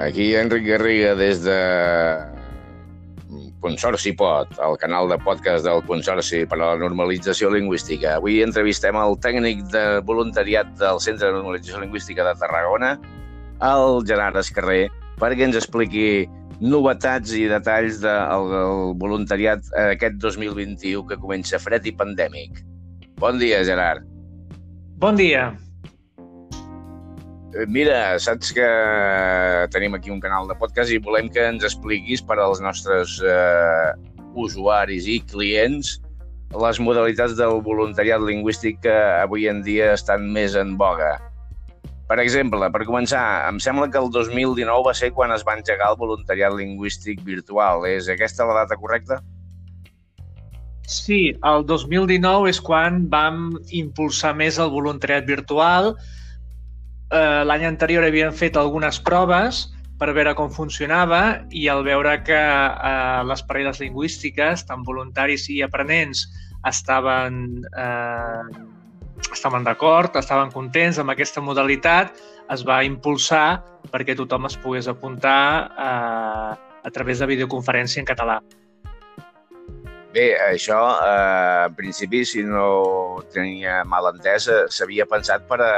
Aquí Enric Garriga des de Consorci Pot, el canal de podcast del Consorci per a la Normalització Lingüística. Avui entrevistem el tècnic de voluntariat del Centre de Normalització Lingüística de Tarragona, el Gerard Escarrer, perquè ens expliqui novetats i detalls del, voluntariat aquest 2021 que comença fred i pandèmic. Bon dia, Gerard. Bon dia. Eh, mira, saps que tenim aquí un canal de podcast i volem que ens expliquis per als nostres eh, usuaris i clients les modalitats del voluntariat lingüístic que avui en dia estan més en boga. Per exemple, per començar, em sembla que el 2019 va ser quan es va engegar el voluntariat lingüístic virtual. És aquesta la data correcta? Sí, el 2019 és quan vam impulsar més el voluntariat virtual, eh, l'any anterior havien fet algunes proves per veure com funcionava i al veure que eh, les parelles lingüístiques, tant voluntaris i aprenents, estaven, eh, estaven d'acord, estaven contents amb aquesta modalitat, es va impulsar perquè tothom es pogués apuntar eh, a través de videoconferència en català. Bé, això, eh, en principi, si no tenia mal entès, eh, s'havia pensat per a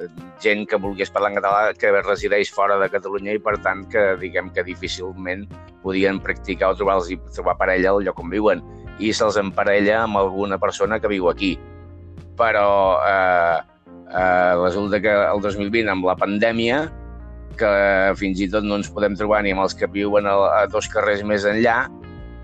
eh, gent que volgués parlar en català que resideix fora de Catalunya i, per tant, que diguem que difícilment podien practicar o trobar, trobar parella al lloc on viuen i se'ls emparella amb alguna persona que viu aquí. Però eh, eh, resulta que el 2020, amb la pandèmia, que fins i tot no ens podem trobar ni amb els que viuen a, a dos carrers més enllà,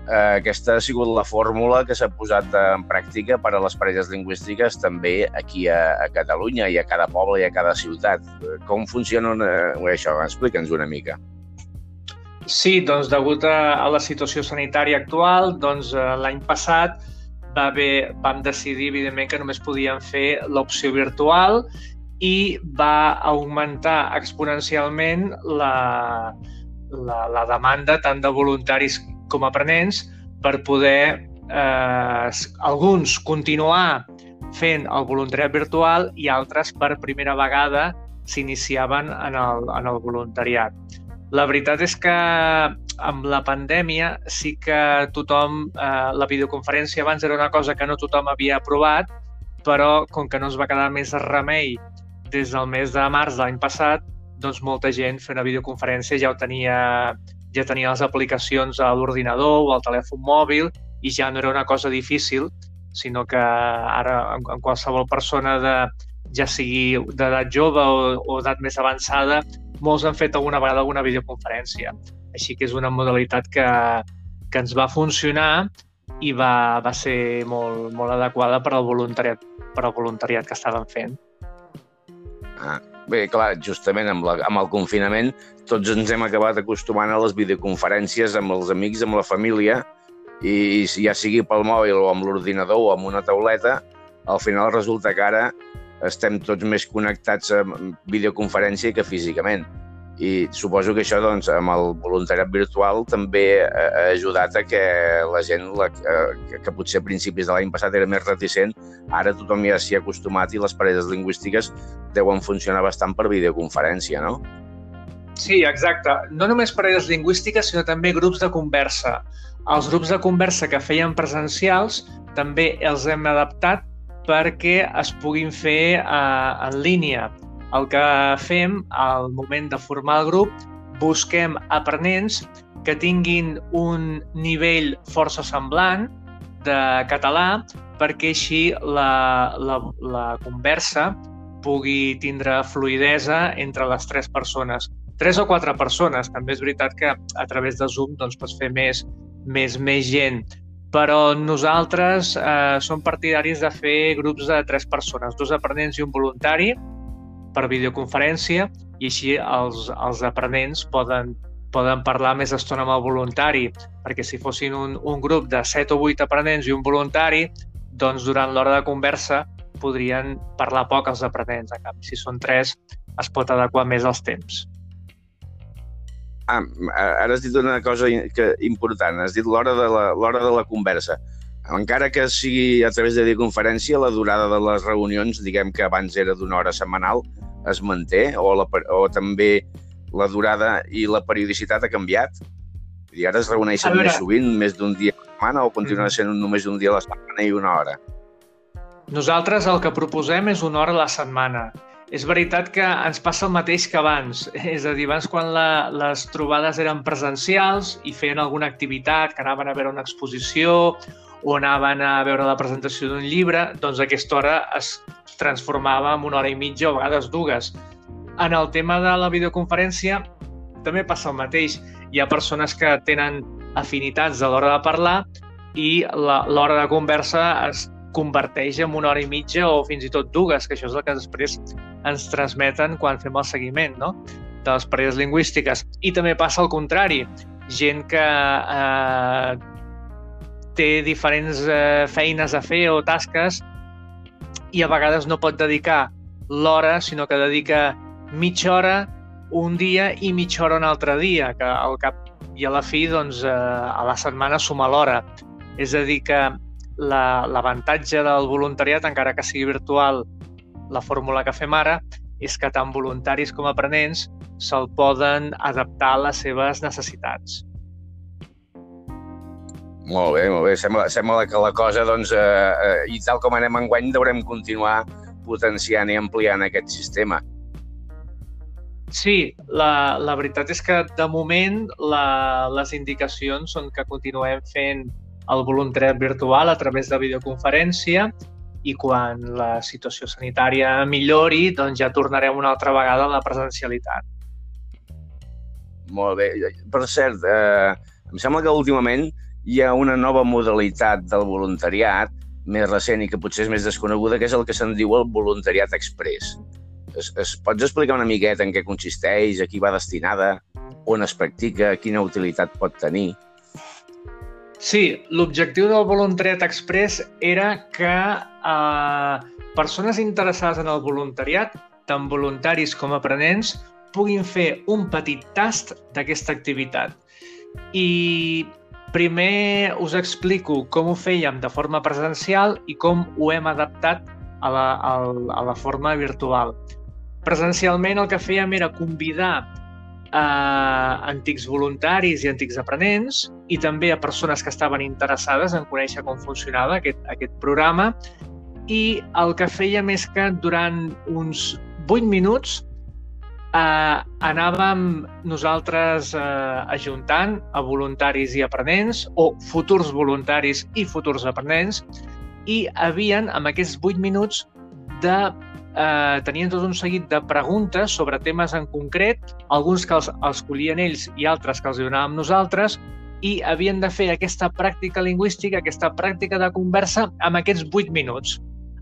eh, aquesta ha sigut la fórmula que s'ha posat en pràctica per a les parelles lingüístiques també aquí a, a Catalunya i a cada poble i a cada ciutat. Com funciona eh, això? Explica'ns una mica. Sí, doncs degut a, a la situació sanitària actual, doncs eh, l'any passat va haver, vam decidir, evidentment, que només podíem fer l'opció virtual i va augmentar exponencialment la, la, la demanda tant de voluntaris com a aprenents per poder eh, alguns continuar fent el voluntariat virtual i altres per primera vegada s'iniciaven en, el, en el voluntariat. La veritat és que amb la pandèmia sí que tothom, eh, la videoconferència abans era una cosa que no tothom havia provat, però com que no es va quedar més remei des del mes de març de l'any passat, doncs molta gent fent una videoconferència ja ho tenia ja tenia les aplicacions a l'ordinador o al telèfon mòbil i ja no era una cosa difícil, sinó que ara en, qualsevol persona de, ja sigui d'edat jove o, o edat més avançada, molts han fet alguna vegada alguna videoconferència. Així que és una modalitat que, que ens va funcionar i va, va ser molt, molt adequada per al voluntariat, per al voluntariat que estàvem fent. Ah, bé, clar, justament amb, la, amb el confinament tots ens hem acabat acostumant a les videoconferències amb els amics, amb la família, i ja sigui pel mòbil o amb l'ordinador o amb una tauleta, al final resulta que ara estem tots més connectats a videoconferència que físicament. I suposo que això, doncs, amb el voluntariat virtual també ha ajudat a que la gent, la, que, que potser a principis de l'any passat era més reticent, ara tothom ja s'hi ha acostumat i les parelles lingüístiques deuen funcionar bastant per videoconferència, no? Sí, exacte. No només parelles lingüístiques, sinó també grups de conversa. Els grups de conversa que feien presencials també els hem adaptat perquè es puguin fer eh, en línia. El que fem al moment de formar el grup, busquem aprenents que tinguin un nivell força semblant de català perquè així la, la, la conversa pugui tindre fluidesa entre les tres persones tres o quatre persones. També és veritat que a través de Zoom doncs, pots fer més, més, més gent, però nosaltres eh, som partidaris de fer grups de tres persones, dos aprenents i un voluntari per videoconferència i així els, els aprenents poden, poden parlar més estona amb el voluntari, perquè si fossin un, un grup de set o vuit aprenents i un voluntari, doncs durant l'hora de conversa podrien parlar poc els aprenents. En canvi, si són tres, es pot adequar més als temps. Ah, ara has dit una cosa que, important, has dit l'hora de, la, de la conversa. Encara que sigui a través de videoconferència, la durada de les reunions, diguem que abans era d'una hora setmanal, es manté? O, la, o també la durada i la periodicitat ha canviat? I ara es reuneixen veure... més sovint, més d'un dia a la setmana, o continua mm. sent només un dia a la setmana i una hora? Nosaltres el que proposem és una hora a la setmana. És veritat que ens passa el mateix que abans. És a dir, abans quan la, les trobades eren presencials i feien alguna activitat, que anaven a veure una exposició o anaven a veure la presentació d'un llibre, doncs aquesta hora es transformava en una hora i mitja o a vegades dues. En el tema de la videoconferència també passa el mateix. Hi ha persones que tenen afinitats a l'hora de parlar i l'hora de conversa es converteix en una hora i mitja o fins i tot dues, que això és el que després ens transmeten quan fem el seguiment no? de les parelles lingüístiques. I també passa al contrari, gent que eh, té diferents eh, feines a fer o tasques i a vegades no pot dedicar l'hora, sinó que dedica mitja hora un dia i mitja hora un altre dia, que al cap i a la fi, doncs, eh, a la setmana suma l'hora. És a dir, que l'avantatge la, del voluntariat, encara que sigui virtual, la fórmula que fem ara, és que tant voluntaris com aprenents se'l poden adaptar a les seves necessitats. Molt bé, molt bé. Sembla, sembla que la cosa, doncs, eh, eh, i tal com anem enguany, deurem continuar potenciant i ampliant aquest sistema. Sí, la, la veritat és que de moment la, les indicacions són que continuem fent el voluntariat virtual a través de videoconferència i quan la situació sanitària millori, doncs ja tornarem una altra vegada a la presencialitat. Molt bé. Per cert, eh, em sembla que últimament hi ha una nova modalitat del voluntariat més recent i que potser és més desconeguda, que és el que se'n diu el voluntariat express. Es, es pots explicar una miqueta en què consisteix, a qui va destinada, on es practica, quina utilitat pot tenir? Sí, l'objectiu del Voluntariat Express era que eh, persones interessades en el voluntariat, tant voluntaris com aprenents, puguin fer un petit tast d'aquesta activitat. I primer us explico com ho fèiem de forma presencial i com ho hem adaptat a la, a, la forma virtual. Presencialment el que fèiem era convidar a antics voluntaris i antics aprenents i també a persones que estaven interessades en conèixer com funcionava aquest, aquest programa i el que fèiem és que durant uns 8 minuts eh, anàvem nosaltres eh, ajuntant a voluntaris i aprenents o futurs voluntaris i futurs aprenents i havien, amb aquests 8 minuts, de eh, tenien tot un seguit de preguntes sobre temes en concret, alguns que els, els collien ells i altres que els donàvem nosaltres, i havien de fer aquesta pràctica lingüística, aquesta pràctica de conversa amb aquests 8 minuts.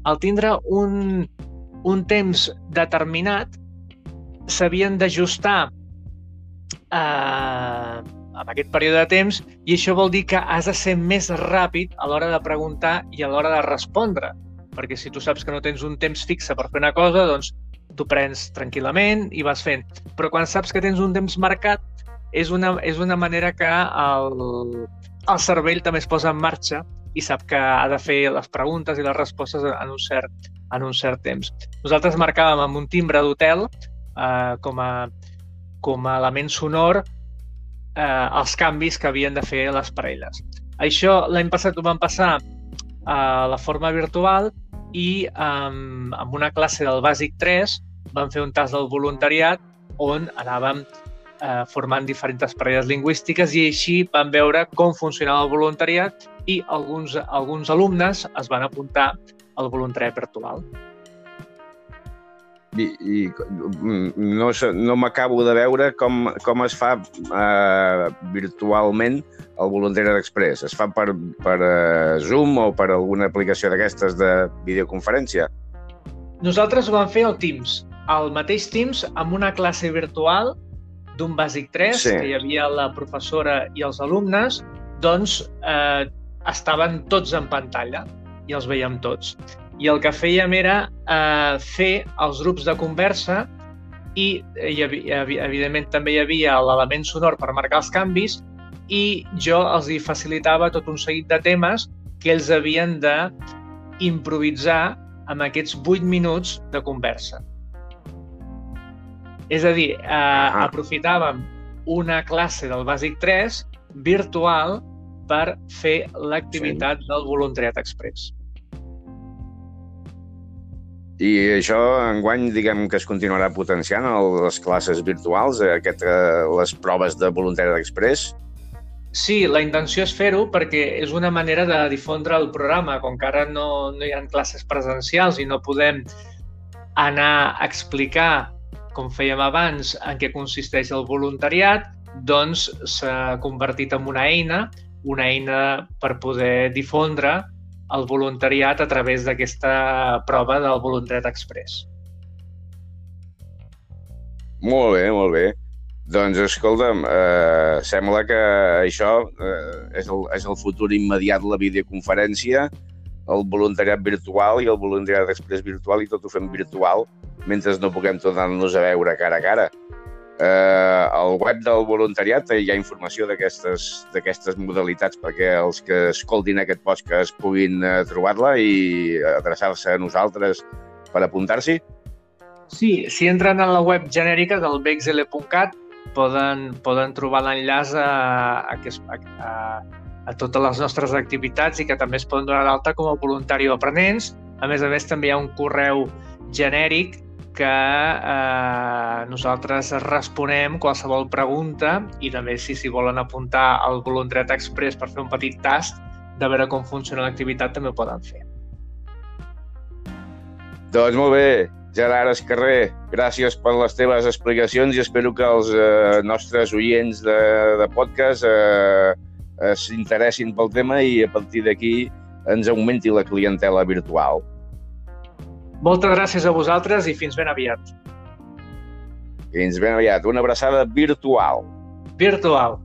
Al tindre un, un temps determinat, s'havien d'ajustar eh, amb aquest període de temps i això vol dir que has de ser més ràpid a l'hora de preguntar i a l'hora de respondre perquè si tu saps que no tens un temps fixe per fer una cosa, doncs tu prens tranquil·lament i vas fent. Però quan saps que tens un temps marcat, és una, és una manera que el, el cervell també es posa en marxa i sap que ha de fer les preguntes i les respostes en un cert, en un cert temps. Nosaltres marcàvem amb un timbre d'hotel eh, com, a, com a element sonor eh, els canvis que havien de fer les parelles. Això l'any passat ho vam passar a la forma virtual i um, amb una classe del bàsic 3 vam fer un tas del voluntariat on anàvem eh, formant diferents parelles lingüístiques i així vam veure com funcionava el voluntariat i alguns, alguns alumnes es van apuntar al voluntariat virtual. I, i no, no m'acabo de veure com, com es fa eh, virtualment el Voluntariat Express? Es fa per, per uh, Zoom o per alguna aplicació d'aquestes de videoconferència? Nosaltres ho vam fer al Teams, al mateix Teams, amb una classe virtual d'un bàsic 3, sí. que hi havia la professora i els alumnes, doncs eh, estaven tots en pantalla i els veiem tots. I el que fèiem era eh, fer els grups de conversa i, i evidentment també hi havia l'element sonor per marcar els canvis i jo els hi facilitava tot un seguit de temes que ells havien de improvisar amb aquests 8 minuts de conversa. És a dir, eh, ah. aprofitàvem una classe del bàsic 3 virtual per fer l'activitat sí. del voluntariat express. I això, enguany, diguem que es continuarà potenciant les classes virtuals, aquest, eh, les proves de voluntariat express? Sí, la intenció és fer-ho perquè és una manera de difondre el programa. Com que ara no, no hi ha classes presencials i no podem anar a explicar, com fèiem abans, en què consisteix el voluntariat, doncs s'ha convertit en una eina, una eina per poder difondre el voluntariat a través d'aquesta prova del voluntariat express. Molt bé, molt bé. Doncs escolta'm, eh, sembla que això eh, és, el, és el futur immediat, la videoconferència, el voluntariat virtual i el voluntariat express virtual i tot ho fem virtual mentre no puguem tornar-nos a veure cara a cara. Eh, al web del voluntariat hi ha informació d'aquestes modalitats perquè els que escoltin aquest podcast puguin eh, trobar-la i adreçar-se a nosaltres per apuntar-s'hi? Sí, si entren a la web genèrica del bxl.cat poden, poden trobar l'enllaç a, a, a, a, a totes les nostres activitats i que també es poden donar d'alta com a voluntari o aprenents. A més a més, també hi ha un correu genèric que eh, nosaltres responem qualsevol pregunta i també si s'hi volen apuntar al Voluntariat Express per fer un petit tast de veure com funciona l'activitat també ho poden fer. Doncs molt bé, Gerard Escarrer, gràcies per les teves explicacions i espero que els eh, nostres oients de, de podcast eh, s'interessin pel tema i a partir d'aquí ens augmenti la clientela virtual. Moltes gràcies a vosaltres i fins ben aviat. Fins ben aviat. Una abraçada virtual. Virtual.